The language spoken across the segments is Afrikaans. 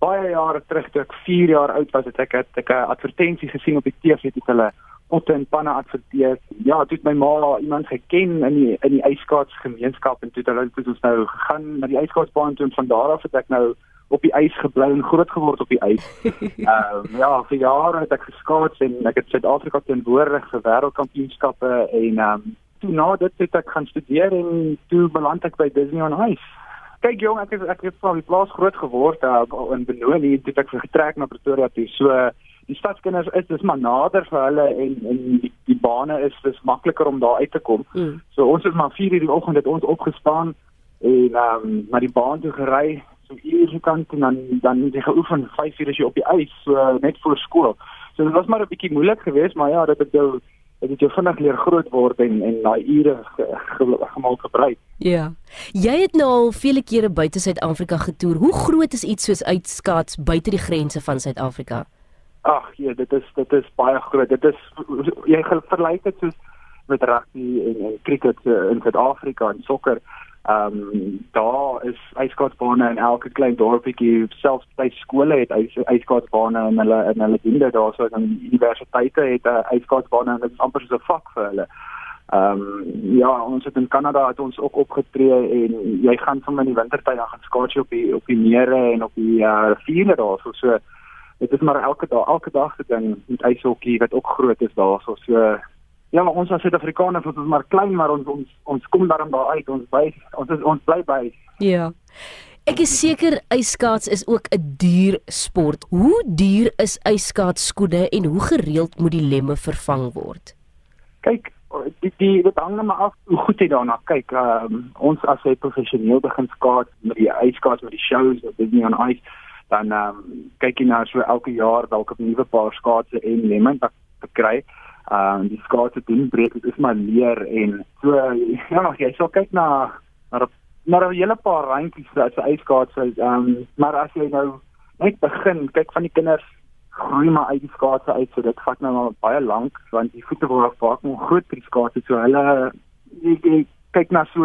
baie jare terug toe ek 4 jaar oud was, het ek het ek 'n advertensie gesien op die TV het hulle potte en panne adverteer. Ja, toe het my ma iemand geken in die in die ijskaats gemeenskap en toe het hulle toe ons nou gegaan na die ijskaatsbaan toe en van daar af het ek nou op die ys gebly en groot geword op die ys. Ehm uh, ja, vir jare het ek geskaats en ek het Suid-Afrika teenwoordig vir wêreldkampioenskappe en ehm um, toe na dit het ek gaan studeer en toe beland ek by Disney on Ice. Kyk jong, ek het ek het van die plaas groot geword uh, in Benoni en toe ek getrek na Pretoria toe. So die stadskinders is dis maar nader vir hulle en en die, die bane is dis makliker om daar uit te kom. Mm. So ons het maar 4:00 die oggend het ons opgestaan en ehm um, na die baan toe gery so uur se kant en dan dan het jy geoefen 5:00 as jy op die ys so net voor skool. So dit was maar 'n bietjie moeilik geweest, maar ja, dit het jou dit het jou vinnig leer groot word en en daai ure gemaak gebruik. Ja. Jy het nou al vele kere buite Suid-Afrika getoer. Hoe groot is iets soos uitskaats buite die grense van Suid-Afrika? Ag, ja, dit is dit is baie groot. Dit is jy vergelyk dit soos met rugby en, en cricket uh, in Suid-Afrika en sokker. Ehm um, daar is ijskaatsbane in elke klein dorpie, selfs by skole het ijskaatsbane en hulle in hulle diende daar. So aan universiteite het 'n uh, ijskaatsbane en dit is amper so 'n vak vir hulle. Ehm um, ja, ons het in Kanada het ons ook opgetree en jy gaan van in die wintertyd dan gaan skaats op die op die mere en op die uh, riviere daar. So dit is maar elke dag elke dag ding met ijshokkie wat ook groot is daar. So so Ja, maar ons as Suid-Afrikaners is ons maar klein, maar ons ons ons kom daarom daar uit. Ons by ons is ons bly by. Ja. Ek is seker yskaats is ook 'n duur sport. Hoe duur is yskaatskoene en hoe gereeld moet die lemme vervang word? Kyk, die die dit hang net maar af hoe goed jy daarna kyk. Um, ons as jy professioneel begin skaats met die yskaats met die shows of Disney on Ice, dan um, kyk jy nou so elke jaar dalk 'n nuwe paar skaatse en lemme te kry uh die skaatse doen breek dit is maar leer en so ja jy sal kyk na na na 'n hele paar randjies as 'n ijskaatse um maar as jy nou net begin kyk van die kinders groei maar uit die skaatse uit so dit vat nou al baie lank want die voete word vaak nog groot vir die skaatse so hulle jy, jy kyk na so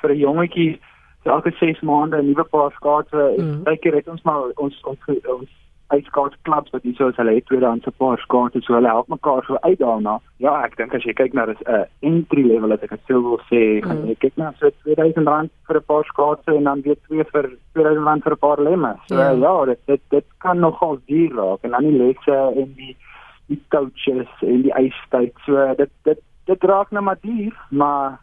vir 'n jongetjie so elke 6 maande 'n nuwe paar skaatse mm. kyk jy het ons maar ons ons, ons uitskaats klubs wat hierso is hulle het tweedehandse paar skaate so hulle help mekaar so uit daarna. Ja, ek dink as jy kyk na dis 'n uh, entry level as ek dit sou wil sê, gaan mm. jy kyk na so R2000 vir 'n paar skaate en dan weer twee vir R2000 vir 'n paar lemme. So. Ja. ja, dit dit dit kan nogal duur raak en dan die lesse en die die coaches en die ystyd. So dit dit dit raak nou maar duur, maar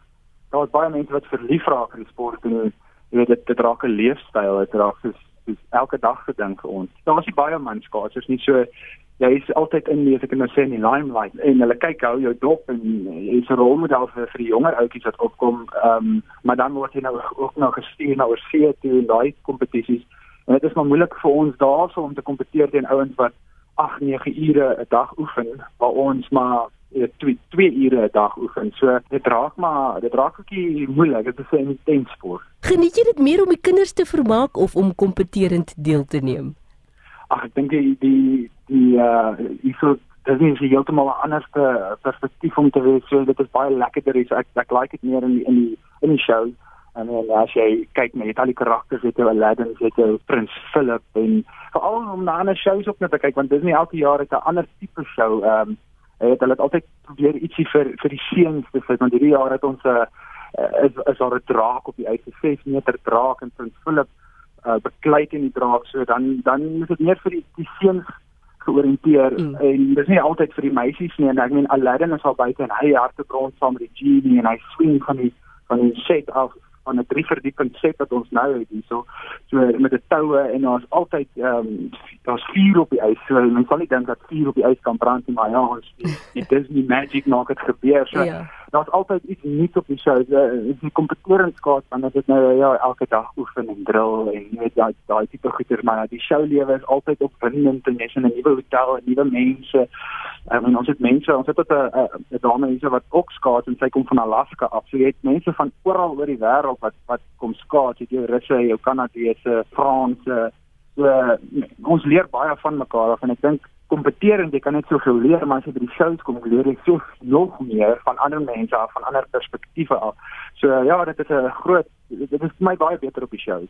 daar's baie mense wat verlief raak aan die sport en jy weet dit dit raak 'n leefstyl, dit raak soos soos elke dag gedink vir ons. Daar was nie baie manskaatsers nie so jy is altyd in lees ek kan nou sê in die limelight en hulle kyk hou jou dop en jy is 'n rolmodel vir vir die jonger ouetjies wat opkom. Ehm um, maar dan word jy nou ook nou gestuur na oor see toe en daai kompetisies. En dit is maar moeilik vir ons daarso om te kompeteer teen ouens wat 8, 9 ure 'n dag oefen waar ons maar weet twee twee ure 'n dag oefen. So dit raak maar dit raak ook moeilik. Dit is 'n intens sport. Geniet jy dit meer om die kinders te vermaak of om kompeterend deel te neem? Ag, ek dink die die die uh ek sou dit is heeltemal 'n ander perspektief om te wees. So dit is baie lekkerder. So ek ek like dit meer in die in die in die show. En dan as jy kyk met al die karakters, het jy Aladdin, het jy Prins Philip en veral om na ander shows ook net te kyk want dis nie elke jaar 'n ander tipe show. Ehm um, Hy het hulle altyd probeer ietsie vir vir die seuns te sit want hierdie jaar het ons 'n uh, is is daar 'n draak op die uit 6 meter draak en Prins Philip uh, beklei in die draak so dan dan is dit meer vir die die seuns georiënteer mm. en dis nie altyd vir die meisies nie en ek meen Aladdin is al buite en hy hartebrand saam met die genie en hy swing van die van die set af van 'n drie verdieping set wat ons nou het hierso so met 'n toue en daar's altyd ehm um, daar's vuur op die ys so mens sal nie dink dat vuur op die ys kan brand nie maar ja ons dit is nie magic nog het gebeur so yeah. Ja. Daar's altyd iets nuuts op die show so is die kompeteringskaart want dit is nou ja elke dag oefen en drill en jy weet daai daai tipe goeie maar die show lewe is altyd opwindend en jy's in 'n nuwe hotel nuwe mense Ek um, ons het mense, ons het 'n 'n dame hierso wat ook skaats en sy kom van Alaska af. So jy het mense van oral oor die wêreld wat wat kom skaats. Jy het Russe, jou Kanadese, Franse. So ons leer baie van mekaar af en ek dink kompeterend jy kan net soveel leer maar as jy by die shows kom leer jy so nog meer van ander mense af, van ander perspektiewe af. So ja, dit is 'n groot dit is vir my baie beter op die shows.